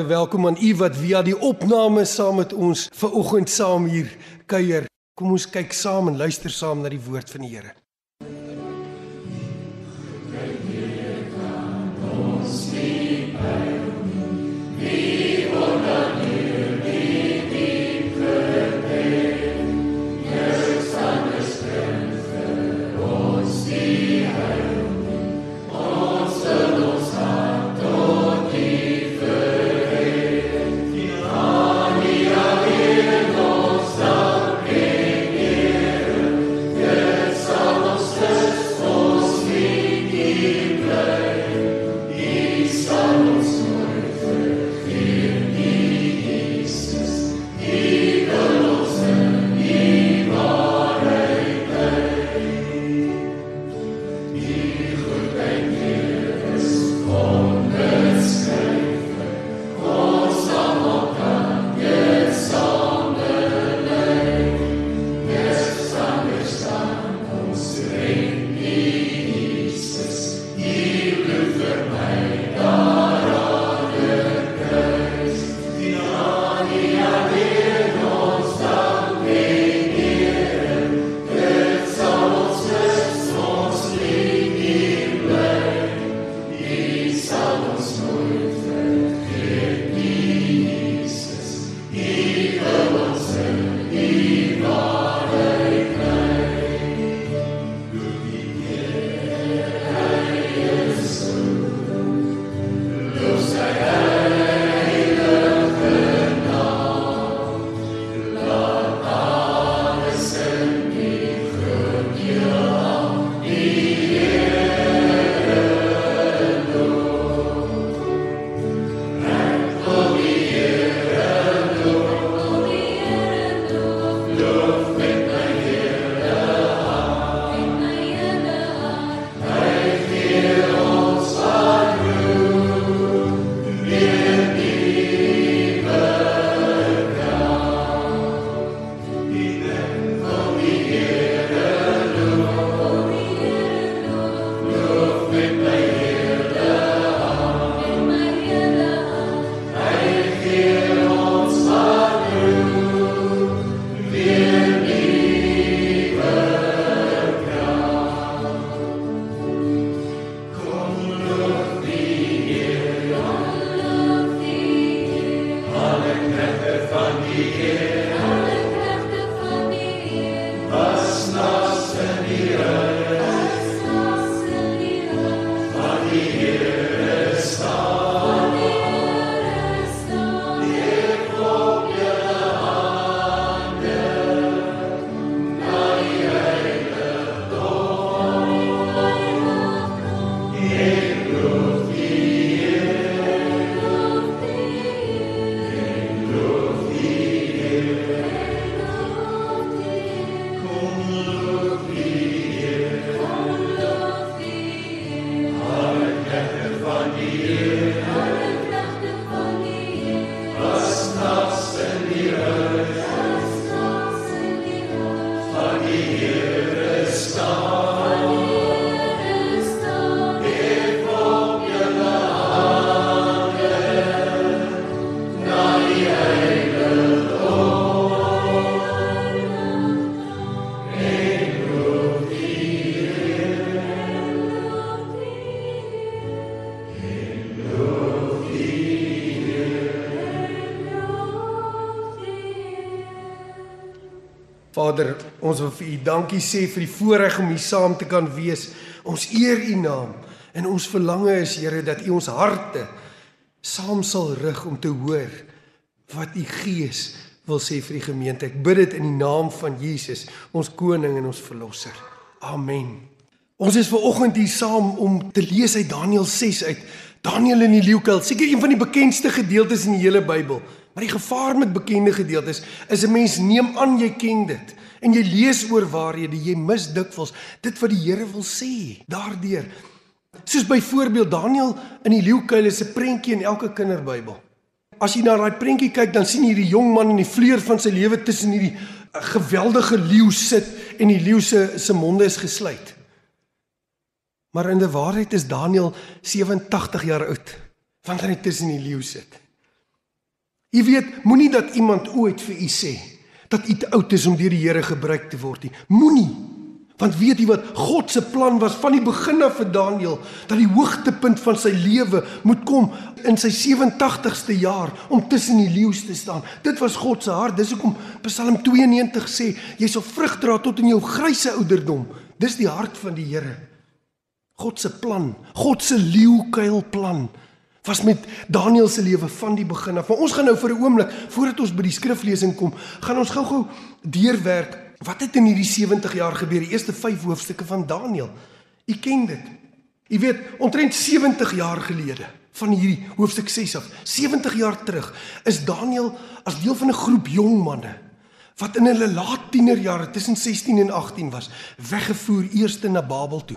Baie welkom aan u wat via die opname saam met ons ver oggend saam hier kuier. Kom ons kyk saam en luister saam na die woord van die Here. Holy Spirit. Yeah. Vader, ons wil vir U dankie sê vir die voorreg om hier saam te kan wees. Ons eer U naam en ons verlange is Here dat U ons harte saam sal rig om te hoor wat U Gees wil sê vir die gemeente. Ek bid dit in die naam van Jesus, ons koning en ons verlosser. Amen. Ons is ver oggend hier saam om te lees uit Daniël 6 uit. Daniël in die leeukuil, seker een van die bekendste gedeeltes in die hele Bybel. Maar die gevaar met bekende gedeeltes is 'n mens neem aan jy ken dit en jy lees oor waarhede jy mis dikwels dit wat die Here wil sê daardeur. Soos byvoorbeeld Daniël in die leeukuil is 'n prentjie in elke kinderbybel. As jy na daai prentjie kyk, dan sien jy hierdie jong man in die vleur van sy lewe tussen hierdie eh, geweldige leeu sit en die leeu se se monde is gesluit. Maar in die waarheid is Daniël 87 jaar oud wanneer hy tussen die leeu sit. Jy weet, moenie dat iemand ooit vir u sê dat u te oud is om deur die Here gebruik te word nie. Moenie. Want weet jy wat God se plan was van die begin af vir Daniël dat die hoogtepunt van sy lewe moet kom in sy 87ste jaar om tussen die leeu's te staan. Dit was God se hart. Dis hoekom Psalm 92 sê jy sal vrug dra tot in jou grysse ouderdom. Dis die hart van die Here. God se plan, God se leeukuil plan was met Daniël se lewe van die begin af. Maar ons gaan nou vir 'n oomblik voordat ons by die skriflesing kom, gaan ons gou-gou deurwerk wat het in hierdie 70 jaar gebeur, die eerste 5 hoofstukke van Daniël. U ken dit. U weet, omtrent 70 jaar gelede van hierdie hoofstuk 6 af, 70 jaar terug, is Daniël as deel van 'n groep jong manne wat in hulle laat tienerjare tussen 16 en 18 was, weggevoer eerste na Babel toe.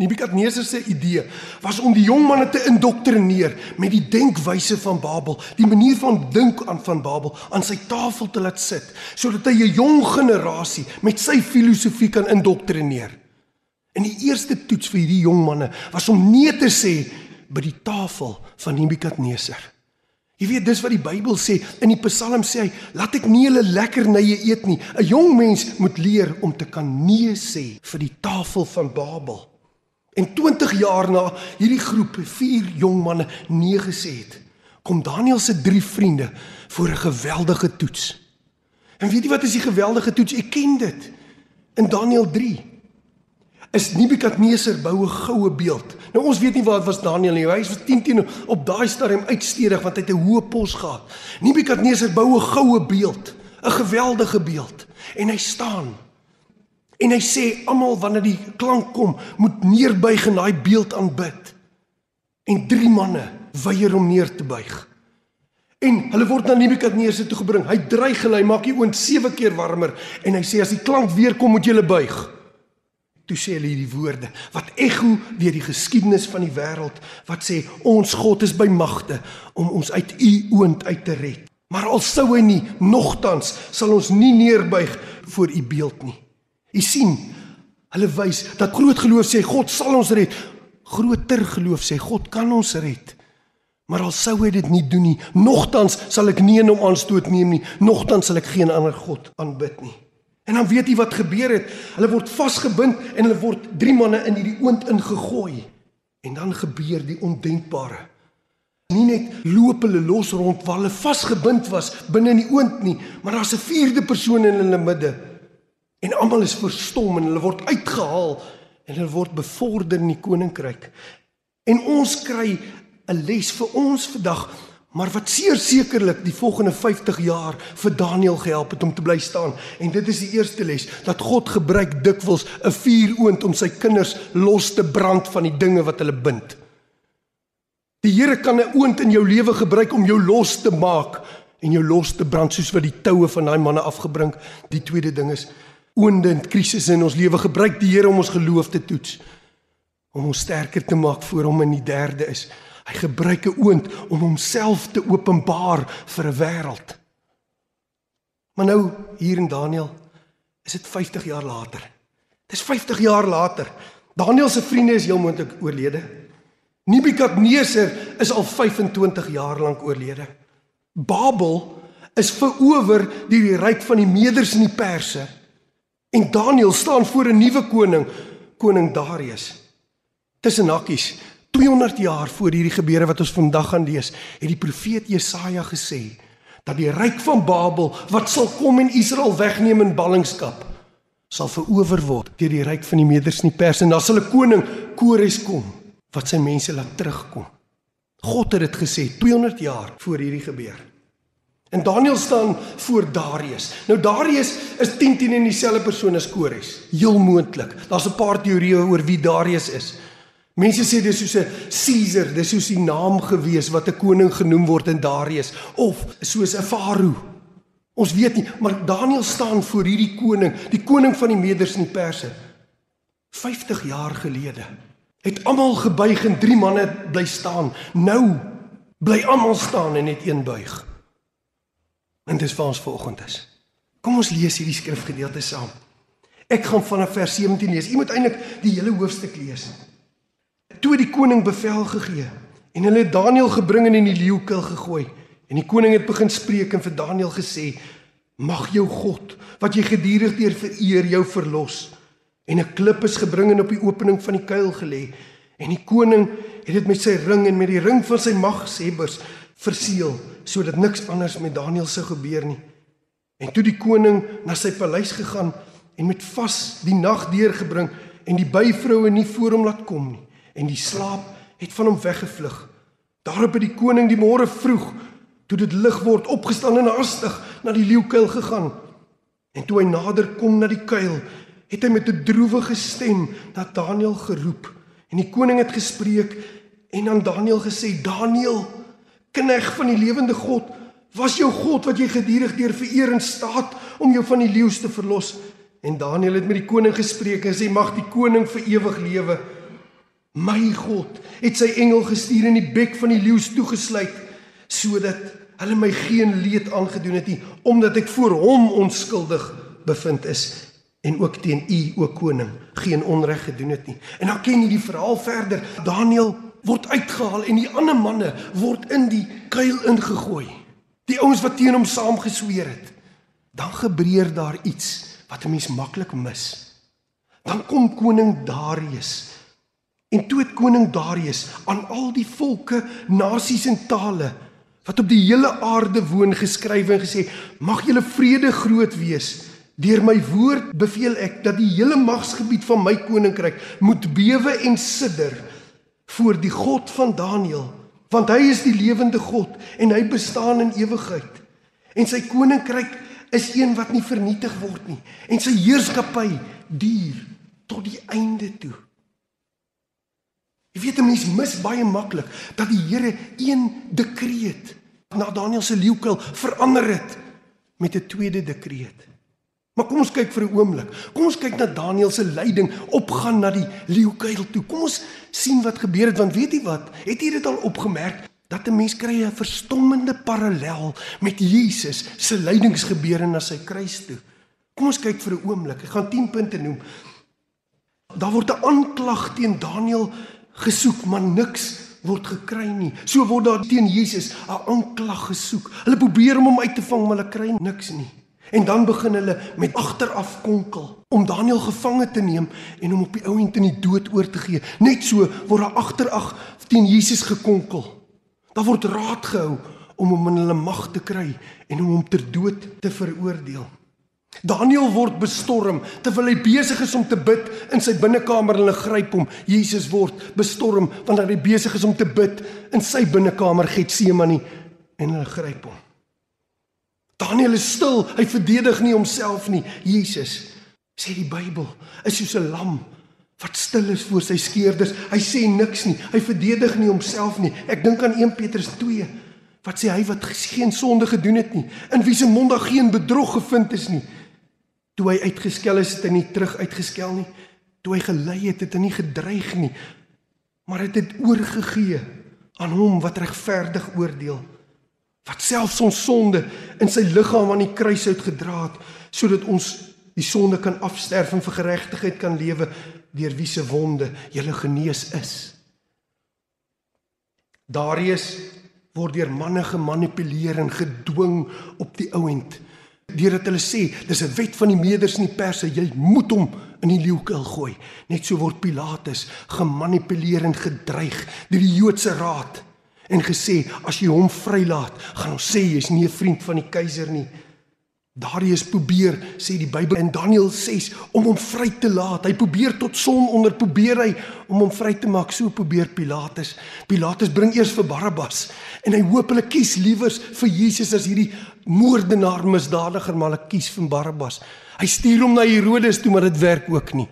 Nebukadneser se idee was om die jong manne te indoktrineer met die denkwyse van Babel, die manier van dink aan van Babel aan sy tafel te laat sit, sodat hy 'n jong generasie met sy filosofie kan indoktrineer. En die eerste toets vir hierdie jong manne was om nee te sê by die tafel van Nebukadneser. Jy weet dis wat die Bybel sê in die Psalm sê hy laat ek nie hulle lekkernye eet nie. 'n Jong mens moet leer om te kan nee sê vir die tafel van Babel. En 20 jaar na hierdie groep vier jong manne nee gesê het, kom Daniël se drie vriende voor 'n geweldige toets. En weet jy wat is die geweldige toets? Ek ken dit. In Daniël 3 is Nebukadneser bou 'n goue beeld. Nou ons weet nie wat was Daniël nie. Hy was 10 teen op daai stadium uitstedig want hy het 'n hoë pos gehad. Nebukadneser bou 'n goue beeld, 'n geweldige beeld en hy staan En hy sê almal wanneer die klank kom, moet neerbuig en daai beeld aanbid. En drie manne weier om neer te buig. En hulle word na Nebukadneser toe gebring. Hy dreig hulle, hy maak die oond 7 keer warmer en hy sê as die klank weer kom, moet julle buig. Toe sê hulle hierdie woorde wat ekho weer die geskiedenis van die wêreld wat sê ons God is by magte om ons uit u oond uit te red. Maar al sou hy nie, nogtans sal ons nie neerbuig voor u beeld nie. U sien, hulle wys dat groot geloof sê God sal ons red. Groter geloof sê God kan ons red. Maar al sou hy dit nie doen nie, nogtans sal ek nie in hom aanstoot neem nie, nogtans sal ek geen ander god aanbid nie. En dan weet jy wat gebeur het? Hulle word vasgebind en hulle word drie manne in hierdie oond ingegooi. En dan gebeur die ondenkbare. Nie net loop hulle los rond waar hulle vasgebind was binne in die oond nie, maar daar's 'n vierde persoon in hulle midde En almal is verstom en hulle word uitgehaal en hulle word bevorder in die koninkryk. En ons kry 'n les vir ons vandag, maar wat seer sekerlik die volgende 50 jaar vir Daniël gehelp het om te bly staan. En dit is die eerste les dat God gebruik dikwels 'n vuuroond om sy kinders los te brand van die dinge wat hulle bind. Die Here kan 'n oond in jou lewe gebruik om jou los te maak en jou los te brand soos wat die toue van daai manne afgebring. Die tweede ding is oonde en krisisse in ons lewe gebruik die Here om ons geloof te toets om ons sterker te maak voor hom in die derde is. Hy gebruik 'n oond om homself te openbaar vir 'n wêreld. Maar nou hier in Daniël is dit 50 jaar later. Dis 50 jaar later. Daniël se vriende is heel moontlik oorlede. Nebukadneser is al 25 jaar lank oorlede. Babel is verower deur die ryk van die Meders en die Perse En Daniël staan voor 'n nuwe koning, koning Darius. Tussen hakkies, 200 jaar voor hierdie gebeure wat ons vandag gaan lees, het die profeet Jesaja gesê dat die ryk van Babel wat sal kom en Israel wegneem in ballingskap, sal verower word deur die ryk van die Meders en die Perse en dan sal 'n koning Kores kom wat sy mense laat terugkom. God het dit gesê 200 jaar voor hierdie gebeure. En Daniël staan voor Darius. Nou Darius is 10 10 in dieselfde persoon as Kores. Heel moontlik. Daar's 'n paar teorieë oor wie Darius is. Mense sê dis soos 'n Caesar, dis soos die naam gewees wat 'n koning genoem word in Darius of soos 'n farao. Ons weet nie, maar Daniël staan voor hierdie koning, die koning van die Meders en die Perse. 50 jaar gelede het almal gebuig en drie manne bly staan. Nou bly almal staan en net een buig. En dis waar ons vanoggend is. Kom ons lees hierdie skrifgedeelte saam. Ek gaan vanaf vers 17 lees. Jy moet eintlik die hele hoofstuk lees. Toe die koning bevel gegee en hulle Daniël gebring en in die leeukuil gegooi En die koning het begin spreek en vir Daniël gesê: "Mag jou God wat jy geduldig deur vereer jou verlos." En 'n klip is gebring en op die opening van die kuil gelê. En die koning het dit met sy ring en met die ring van sy magshebbers verseël sodat niks anders met Daniël sou gebeur nie. En toe die koning na sy paleis gegaan en met vas die nag deurgebring en die byvroue nie voor hom laat kom nie en die slaap het van hom weggevlug. Daarop het die koning die môre vroeg toe dit lig word opgestaan en haastig na die leeukuil gegaan. En toe hy nader kom na die kuil, het hy met 'n droewige stem na Daniël geroep. En die koning het gespreek en aan Daniël gesê: "Daniël, knegg van die lewende God, was jou God wat jy geduldig deur vereer in staat om jou van die leeu's te verlos?" En Daniël het met die koning gespreek en sê: "Mag die koning vir ewig lewe." My God het sy engel gestuur en die bek van die leeu's toegesluit sodat hulle my geen leed aangedoen het nie omdat ek voor hom onskuldig bevind is en ook teen u o koning geen onreg gedoen het nie. En dan ken jy die verhaal verder. Daniël word uitgehaal en die ander manne word in die kuil ingegooi. Die ouens wat teen hom saamgesweer het. Dan gebeur daar iets wat 'n mens maklik mis. Dan kom koning Darius En toe het koning Darius aan al die volke, nasies en tale wat op die hele aarde woon geskryf en gesê: "Mag julle vrede groot wees. Deur my woord beveel ek dat die hele magsgebied van my koninkryk moet bewe en sidder voor die God van Daniël, want hy is die lewende God en hy bestaan in ewigheid. En sy koninkryk is een wat nie vernietig word nie en sy heerskappy duur tot die einde toe." Jy weet 'n mens mis baie maklik dat die Here een dekreet na Daniël se leeukuil verander het met 'n tweede dekreet. Maar kom ons kyk vir 'n oomblik. Kom ons kyk na Daniël se lyding opgaan na die leeukuil toe. Kom ons sien wat gebeur het want weet jy wat? Het jy dit al opgemerk dat 'n mens kry 'n verstommende parallel met Jesus se lydingsgebeure na sy kruis toe? Kom ons kyk vir 'n oomblik. Ek gaan 10 punte noem. Daar word 'n aanklag teen Daniël gesoek, maar niks word gekry nie. So word daar teen Jesus 'n aanklag gesoek. Hulle probeer om hom uit te vang, maar hulle kry niks nie. En dan begin hulle met agteraf konkel om Daniël gevange te neem en hom op die ou end in die dood oor te gee. Net so word daar agterag teen Jesus gekonkel. Daar word raad gehou om hom in hulle mag te kry en om hom ter dood te veroordeel. Daniël word bestorm terwyl hy besig is om te bid in sy binnekamer en hulle gryp hom. Jesus word bestorm wanneer hy besig is om te bid in sy binnekamer Getsemane en hulle gryp hom. Daniël is stil, hy verdedig nie homself nie. Jesus sê die Bybel is soos 'n lam wat stil is voor sy skeerders. Hy sê niks nie. Hy verdedig nie homself nie. Ek dink aan 1 Petrus 2 wat sê hy wat geen sonde gedoen het nie, in wie se mond daar geen bedrog gevind is nie. Toe hy uitgeskel is, het hy nie terug uitgeskel nie. Toe hy gelei het, het hy nie gedreig nie, maar het dit oorgegee aan hom wat regverdig oordeel. Wat selfs ons sonde in sy liggaam aan die kruis uitgedra het, sodat ons die sonde kan afsterf en vir geregtigheid kan lewe deur wie se wonde jy genees is. Darius word deur manne gemanipuleer en gedwing op die ouend deurdat hulle sê dis 'n wet van die Meders en die Perse, jy moet hom in die leeukuil gooi. Net so word Pilatus gemanipuleer en gedreig deur die Joodse raad en gesê as jy hom vrylaat, gaan ons sê jy's nie 'n vriend van die keiser nie. Darius probeer sê die Bybel in Daniël 6 om hom vry te laat. Hy probeer tot son onder probeer hy om hom vry te maak. So probeer Pilatus. Pilatus bring eers vir Barabbas en hy hoop hulle kies liewers vir Jesus as hierdie moordenaar misdadiger, maar hulle kies vir Barabbas. Hy stuur hom na Herodes toe, maar dit werk ook nie.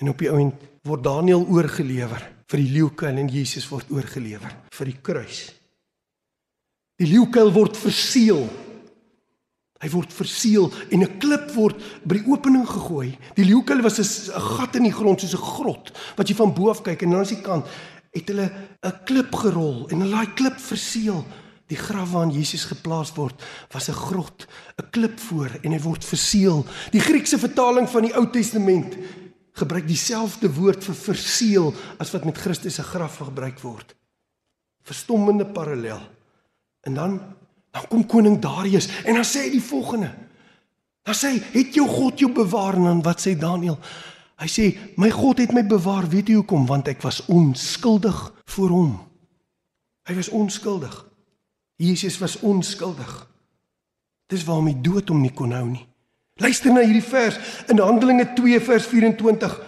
En op die oomblik word Daniël oorgelewer vir die leeukuil en Jesus word oorgelewer vir die kruis. Die leeukuil word verseël Hy word verseël en 'n klip word by die opening gegooi. Die leeukuil was 'n gat in die grond soos 'n grot wat jy van bo af kyk en aan die kant het hulle 'n klip gerol en hulle daai klip verseël. Die graf waarin Jesus geplaas word was 'n grot, 'n klip voor en hy word verseël. Die Griekse vertaling van die Ou Testament gebruik dieselfde woord vir verseël as wat met Christus se graf gebruik word. Verstommende parallel. En dan Dan kom koning Darius en dan sê hy die volgende. Dan sê hy, "Het jou God jou bewaar?" En dan wat sê Daniël? Hy sê, "My God het my bewaar, weet jy hoekom? Want ek was onskuldig voor hom." Hy was onskuldig. Jesus was onskuldig. Dis waarom hy dood hom nie kon hou nie. Luister na hierdie vers in Handelinge 2 vers 24.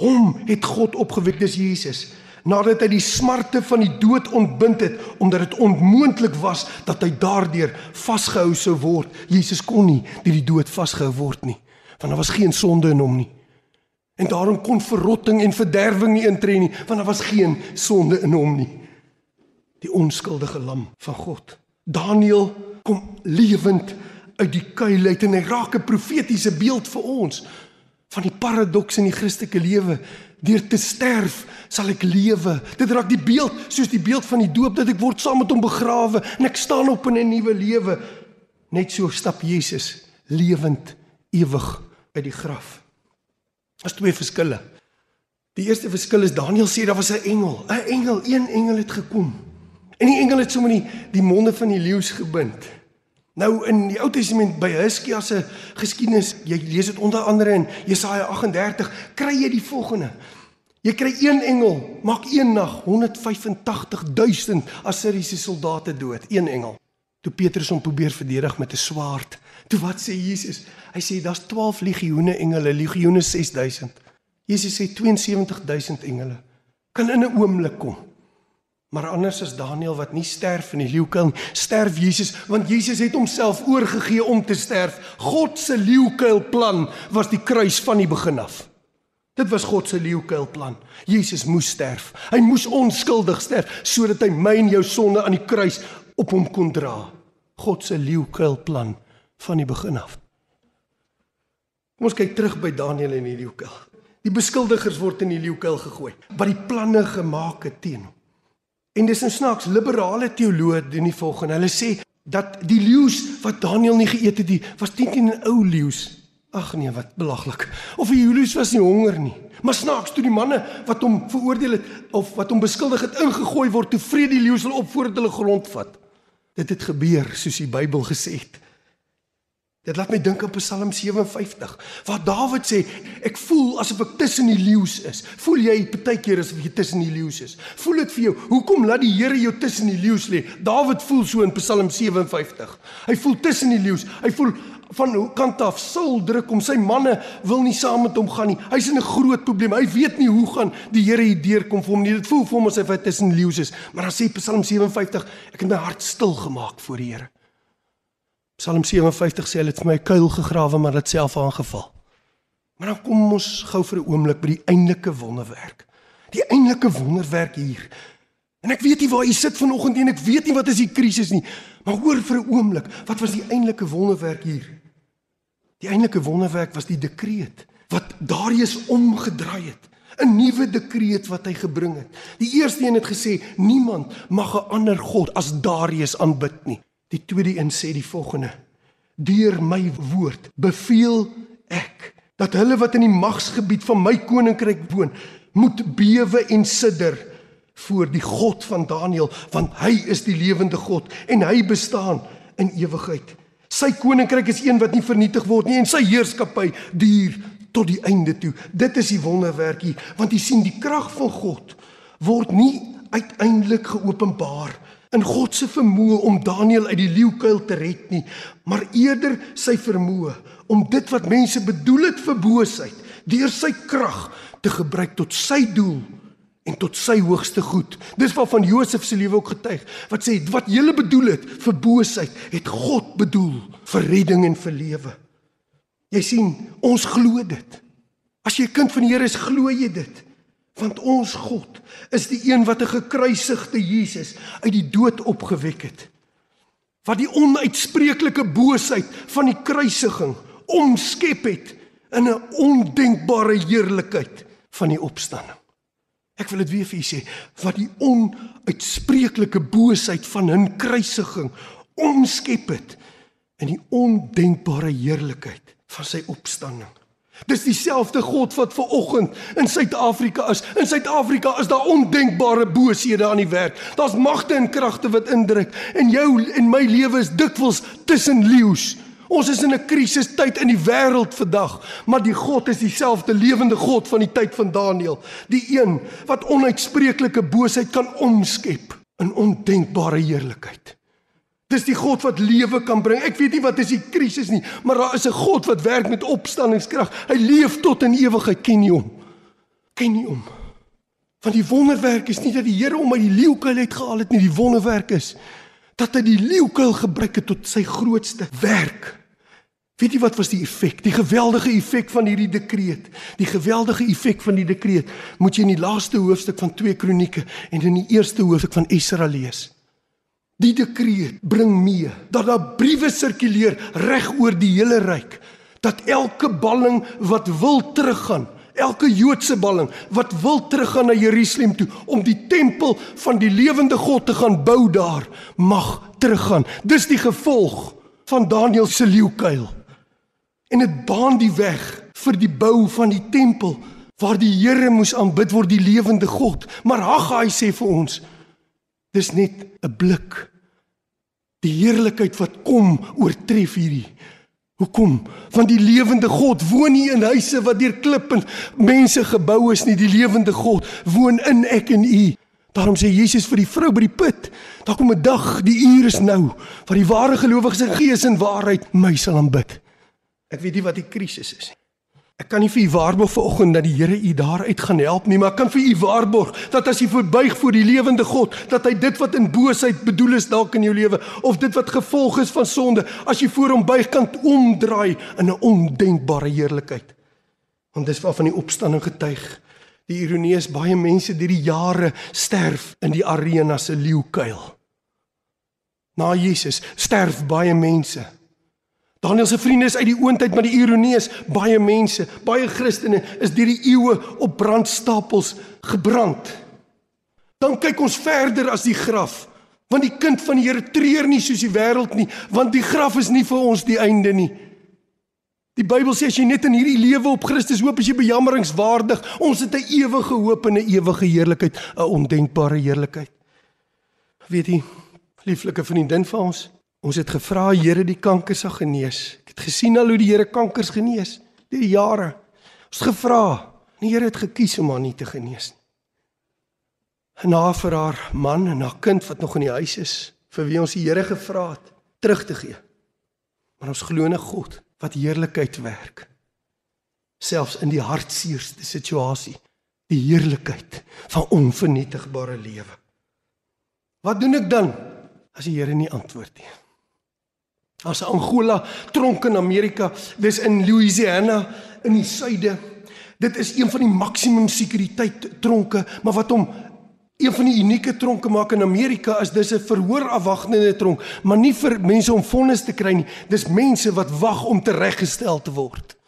Hom het God opgewek, dis Jesus nadat hy die smarte van die dood ontbind het omdat dit onmoontlik was dat hy daardeur vasgehou sou word. Jesus kon nie deur die dood vasgehou word nie, want daar was geen sonde in hom nie. En daarom kon verrotting en verderwing nie intree nie, want daar was geen sonde in hom nie. Die onskuldige lam van God. Daniël kom lewend uit die kuil uit en hy raak 'n profetiese beeld vir ons van die paradoks in die Christelike lewe deur te sterf sal ek lewe. Dit raak die beeld soos die beeld van die doop dat ek word saam met hom begrawe en ek staan op in 'n nuwe lewe. Net so stap Jesus lewend ewig uit die graf. Daar's twee verskille. Die eerste verskil is Daniël sê daar was 'n engel, 'n engel, een engel het gekom. En die engel het sommer die, die monde van die leeu's gebind. Nou in die Ou Testament by Hizkia se geskiedenis, jy lees dit onder andere in Jesaja 38, kry jy die volgende. Jy kry een engel, maak een nag 185000 Assiriese soldate dood, een engel. Toe Petrus hom probeer verdedig met 'n swaard. Toe wat sê Jesus? Hy sê daar's 12 legioene engele, legioene 6000. Jesus sê 72000 engele kan in 'n oomblik kom. Maar anders as Daniël wat nie sterf in die leeukuil, sterf Jesus want Jesus het homself oorgegee om te sterf. God se leeukuil plan was die kruis van die begin af. Dit was God se leeukuilplan. Jesus moes sterf. Hy moes onskuldig sterf sodat hy my en jou sonde aan die kruis op hom kon dra. God se leeukuilplan van die begin af. Kom ons kyk terug by Daniël en die leeukuil. Die beskuldigers word in die leeukuil gegooi, wat die planne gemaak het teen hom. En dis 'n snaaks liberale teoloë doen die volgende. Hulle sê dat die leeu's wat Daniël nie geëet het nie, was teen 'n ou leeu's Ag nee, wat belaglik. Of die Julius was nie honger nie. Maar snaaks toe die manne wat hom veroordeel het of wat hom beskuldig het ingegooi word toe vrede die leeu's hulle op voordat hulle grond vat. Dit het gebeur soos die Bybel gesê het. Dit laat my dink aan Psalm 57 waar Dawid sê ek voel asof ek tussen die leeu's is. Voel jy partykeer asof jy tussen die leeu's is? Voel dit vir jou? Hoekom laat die Here jou tussen die leeu's lê? Dawid voel so in Psalm 57. Hy voel tussen die leeu's. Hy voel van hoe kant af sul druk om sy manne wil nie saam met hom gaan nie. Hy's in 'n groot probleem. Hy weet nie hoe gaan die Here hier deurkom vir hom nie. Dit voel vir hom asof hy tussen leeu's is. Maar dan sê Psalm 57, ek het my hart stil gemaak voor die Here. Psalm 57 sê hulle het vir my 'n kuil gegrawe maar dit self aangeval. Maar dan kom ons gou vir 'n oomblik by die eintlike wonderwerk. Die eintlike wonderwerk hier. En ek weet nie waar u sit vanoggend en ek weet nie wat is die krisis nie. Maar hoor vir 'n oomblik, wat was die eintlike wonderwerk hier? Die eintlike wonderwerk was die dekreet wat Darius omgedraai het. 'n Nuwe dekreet wat hy gebring het. Die eerste een het gesê niemand mag 'n ander god as Darius aanbid nie. Die tweede een sê die volgende: Deur my woord beveel ek dat hulle wat in die magsgebied van my koninkryk woon, moet bewe en sidder voor die God van Daniël, want hy is die lewende God en hy bestaan in ewigheid. Sy koninkryk is een wat nie vernietig word nie en sy heerskappy duur tot die einde toe. Dit is die wonderwerk hier, want jy sien die krag van God word nie uiteindelik geopenbaar in God se vermoë om Daniël uit die leeukuil te red nie, maar eerder sy vermoë om dit wat mense bedoel het vir boosheid deur sy krag te gebruik tot sy doel en tot sy hoogste goed. Dis waarvan Josef se lewe ook getuig. Wat sê wat jy bedoel het vir boosheid, het God bedoel vir redding en vir lewe. Jy sien, ons glo dit. As jy 'n kind van die Here is, glo jy dit. Want ons God is die een wat 'n gekruisigde Jesus uit die dood opgewek het. Wat die onuitspreeklike boosheid van die kruisiging omskep het in 'n ondenkbare heerlikheid van die opstanding. Ek wil dit weer vir u sê wat die onuitspreeklike boosheid van hun kruisiging omskep het in die ondenkbare heerlikheid van sy opstanding. Dis dieselfde God wat ver oggend in Suid-Afrika is. In Suid-Afrika is daar ondenkbare bosehede aan die werk. Daar's magte en kragte wat indruk en jou en my lewe is dikwels tussen leeu's. Ons is in 'n krisistyd in die wêreld vandag, maar die God is dieselfde lewende God van die tyd van Daniël, die een wat onuitspreeklike boosheid kan omskep in ondenkbare heerlikheid. Dis die God wat lewe kan bring. Ek weet nie wat is die krisis nie, maar daar is 'n God wat werk met opstanningskrag. Hy leef tot in ewigheid. Ken jy hom? Ken jy hom? Want die wonderwerk is nie dat die Here hom uit die leeukuil uitgehaal het nie, die wonderwerk is dat hy die leeukuil gebruik het tot sy grootste werk. Weet jy wat was die effek? Die geweldige effek van hierdie dekreet. Die geweldige effek van die dekreet moet jy in die laaste hoofstuk van 2 Kronieke en in die eerste hoofstuk van Esra lees. Die dekreet bring mee dat daar briewe sirkuleer reg oor die hele ryk dat elke balling wat wil teruggaan, elke Joodse balling wat wil teruggaan na Jerusalem toe om die tempel van die lewende God te gaan bou daar, mag teruggaan. Dis die gevolg van Daniël se leeukuil. En dit baan die weg vir die bou van die tempel waar die Here moes aanbid word die lewende God. Maar Haggai sê vir ons dis net 'n blik Die heerlikheid wat kom oortref hierdie. Hoekom? Want die lewende God woon nie in huise wat deur klip en mense gebou is nie. Die lewende God woon in ek en u. Daarom sê Jesus vir die vrou by die put: "Daar kom 'n dag, die uur is nou, waar die ware gelowiges in gees en waarheid my sal aanbid." Ek weet nie wat die krisis is nie. Ek kan nie vir u waarborg vanoggend dat die Here u daaruit gaan help nie, maar ek kan vir u waarborg dat as u verbuig voor die lewende God, dat hy dit wat in boosheid bedoel is dalk in jou lewe of dit wat gevolg is van sonde, as jy voor hom buig kan omdraai in 'n ondenkbare heerlikheid. Want dis waarvan die opstanding getuig. Die ironie is baie mense deur die jare sterf in die arena se leeukuil. Na Jesus sterf baie mense Daniel se vriende is uit die oondheid, maar die ironie is baie mense, baie Christene is deur die eeue op brandstapels gebrand. Dan kyk ons verder as die graf, want die kind van die Here treur nie soos die wêreld nie, want die graf is nie vir ons die einde nie. Die Bybel sê as jy net in hierdie lewe op Christus hoop, as jy bejammeringswaardig, ons het 'n ewige hoop en 'n ewige heerlikheid, 'n ondenkbare heerlikheid. Weet jy, lieflike vriendin van ons, Ons het gevra Here die kanker sal genees. Ek het gesien al hoe die Here kankers genees deur die jare. Ons het gevra, die Here het gekies om haar nie te genees nie. En na vir haar man en haar kind wat nog in die huis is, vir wie ons die Here gevra het, terug te gee. Maar ons glo in 'n God wat heerlikheid werk. Selfs in die hartseerste situasie, die heerlikheid van onvernietigbare lewe. Wat doen ek dan as die Here nie antwoord nie? As Angola tronk in Amerika, dis in Louisiana in die suide. Dit is een van die maksimum sekuriteit tronke, maar wat hom een van die unieke tronke maak in Amerika is dis 'n verhoorafwagtende tronk, maar nie vir mense om vonnis te kry nie. Dis mense wat wag om tereggestel te word.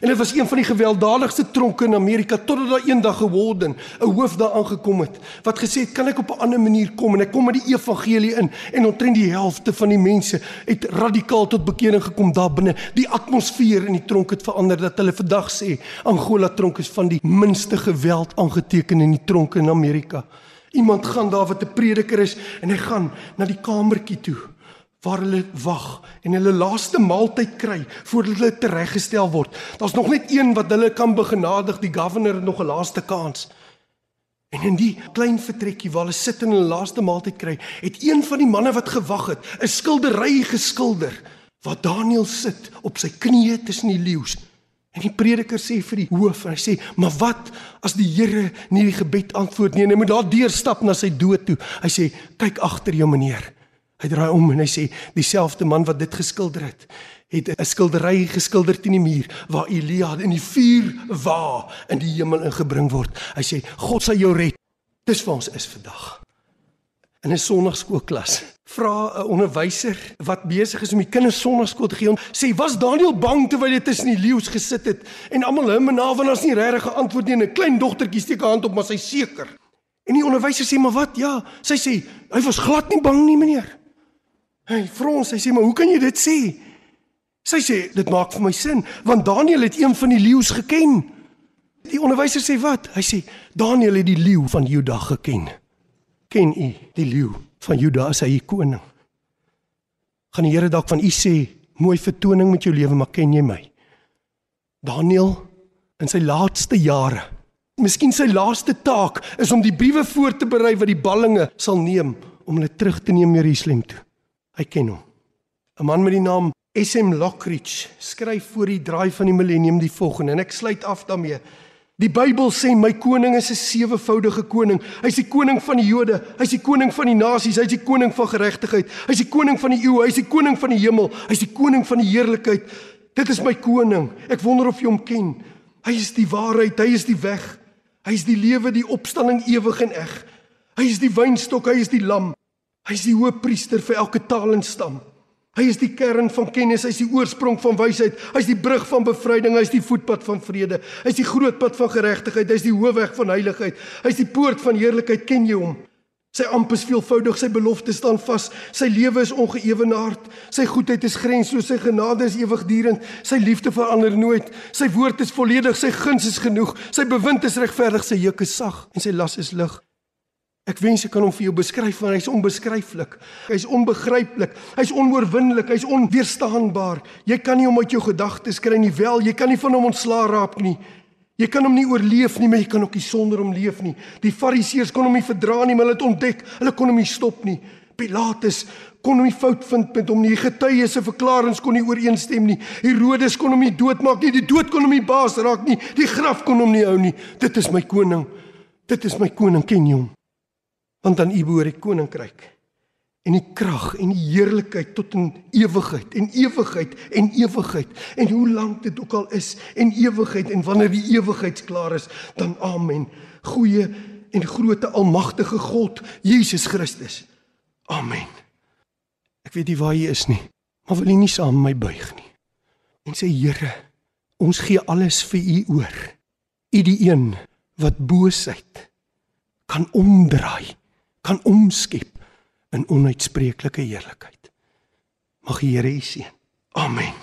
En dit was een van die gewelddadigste tronke in Amerika totdat daar eendag geworden 'n hoof daar aangekom het wat gesê het kan ek op 'n ander manier kom en ek kom met die evangelie in en omtrent die helfte van die mense het radikaal tot bekering gekom daar binne. Die atmosfeer in die tronk het verander dat hulle vandag sê Angola tronk is van die minste geweld aangeteken in die tronke in Amerika. Iemand gaan daar wat 'n prediker is en hy gaan na die kamertjie toe waar hulle wag en hulle laaste maaltyd kry voordat hulle tereggestel word. Daar's nog net een wat hulle kan begenadig, die governor het nog 'n laaste kans. En in die klein vertrekkie waar hulle sit en hulle laaste maaltyd kry, het een van die manne wat gewag het, 'n skildery geskilder waar Daniël sit op sy knieë tussen die leeu's. En die prediker sê vir die hoof en hy sê: "Maar wat as die Here nie die gebed antwoord nie en hy moet daar deurstap na sy dood toe?" Hy sê: "Kyk agter jou meneer." Hy draai om en hy sê dieselfde man wat dit geskilder het, het 'n skildery geskilder teen die muur waar Elia in die vuur wa in die hemel ingebring word. Hy sê God sal jou red. Dis vir ons is vandag. In 'n sonnaarskoolklas vra 'n onderwyser wat besig is om die kinders sonnaarskool te gee, sê was Daniel bang terwyl hy tussen die leeu's gesit het en almal hom en na want as nie regtig geantwoord nie en 'n klein dogtertjie steek haar hand op maar sy seker. En die onderwyser sê maar wat? Ja, sy sê hy was glad nie bang nie meneer. Hy vra ons, hy sê maar hoe kan jy dit sê? Sy sê dit maak vir my sin want Daniël het een van die leeu's geken. Die onderwyser sê wat? Hy sê Daniël het die leeu van Juda geken. Ken u die leeu van Juda as hy koning? Gaan die Here dalk van u sê mooi vertoning met jou lewe, maar ken jy my? Daniël in sy laaste jare, miskien sy laaste taak is om die briewe voor te berei wat die ballinge sal neem om hulle terug te neem Jerusalem toe. Hy ken hom. 'n Man met die naam SM Lockridge skryf voor die draai van die millennium die volgende en ek sluit af daarmee. Die Bybel sê my koning is 'n sewevoudige koning. Hy's die koning van die Jode, hy's die koning van die nasies, hy's die koning van geregtigheid, hy's die koning van die eeu, hy's die koning van die hemel, hy's die koning van die heerlikheid. Dit is my koning. Ek wonder of jy hom ken. Hy is die waarheid, hy is die weg. Hy is die lewe, die opstanding ewig en eg. Hy is die wynstok, hy is die lam. Hy is die hoëpriester vir elke taal en stam. Hy is die kern van kennis, hy is die oorsprong van wysheid, hy is die brug van bevryding, hy is die voetpad van vrede, hy is die groot pad van geregtigheid, hy is die hoofweg van heiligheid, hy is die poort van heerlikheid, ken jy hom? Sy amp is veelvoudig, sy beloftes staan vas, sy lewe is ongeëwenaard, sy goedheid is grensloos, sy genade is ewigdurend, sy liefde verander nooit, sy woord is volledig, sy guns is genoeg, sy bewind is regverdig, sy juk is sag en sy las is lig. Ek wens ek kan hom vir jou beskryf want hy's onbeskryflik. Hy's onbegryplik. Hy's onoorwinnelik. Hy's onweerstaanbaar. Jy kan nie hom uit jou gedagtes kry nie. Wel, jy kan nie van hom ontslaa raak nie. Jy kan hom nie oorleef nie, maar jy kan ook nie sonder hom leef nie. Die Fariseërs kon hom nie verdra nie, maar hulle het ontdek, hulle kon hom nie stop nie. Pilatus kon hom nie fout vind met hom nie. Die getuies se verklaringe kon nie ooreenstem nie. Herodes kon hom nie doodmaak nie. Die dood kon hom nie baas raak nie. Die graf kon hom nie hou nie. Dit is my koning. Dit is my koning, ken jy hom? Want aan U behoort die koninkryk en die krag en die heerlikheid tot in ewigheid en ewigheid en ewigheid en hoe lank dit ook al is en ewigheid en wanneer die ewigheid klaar is dan amen. Goeie en groote almagtige God Jesus Christus. Amen. Ek weet nie waar jy is nie maar wil jy nie saam met my buig nie? En sê Here ons gee alles vir u oor. U die een wat boosheid kan omdraai kan omskep in onuitspreeklike heerlikheid. Mag die Here u seën. Amen.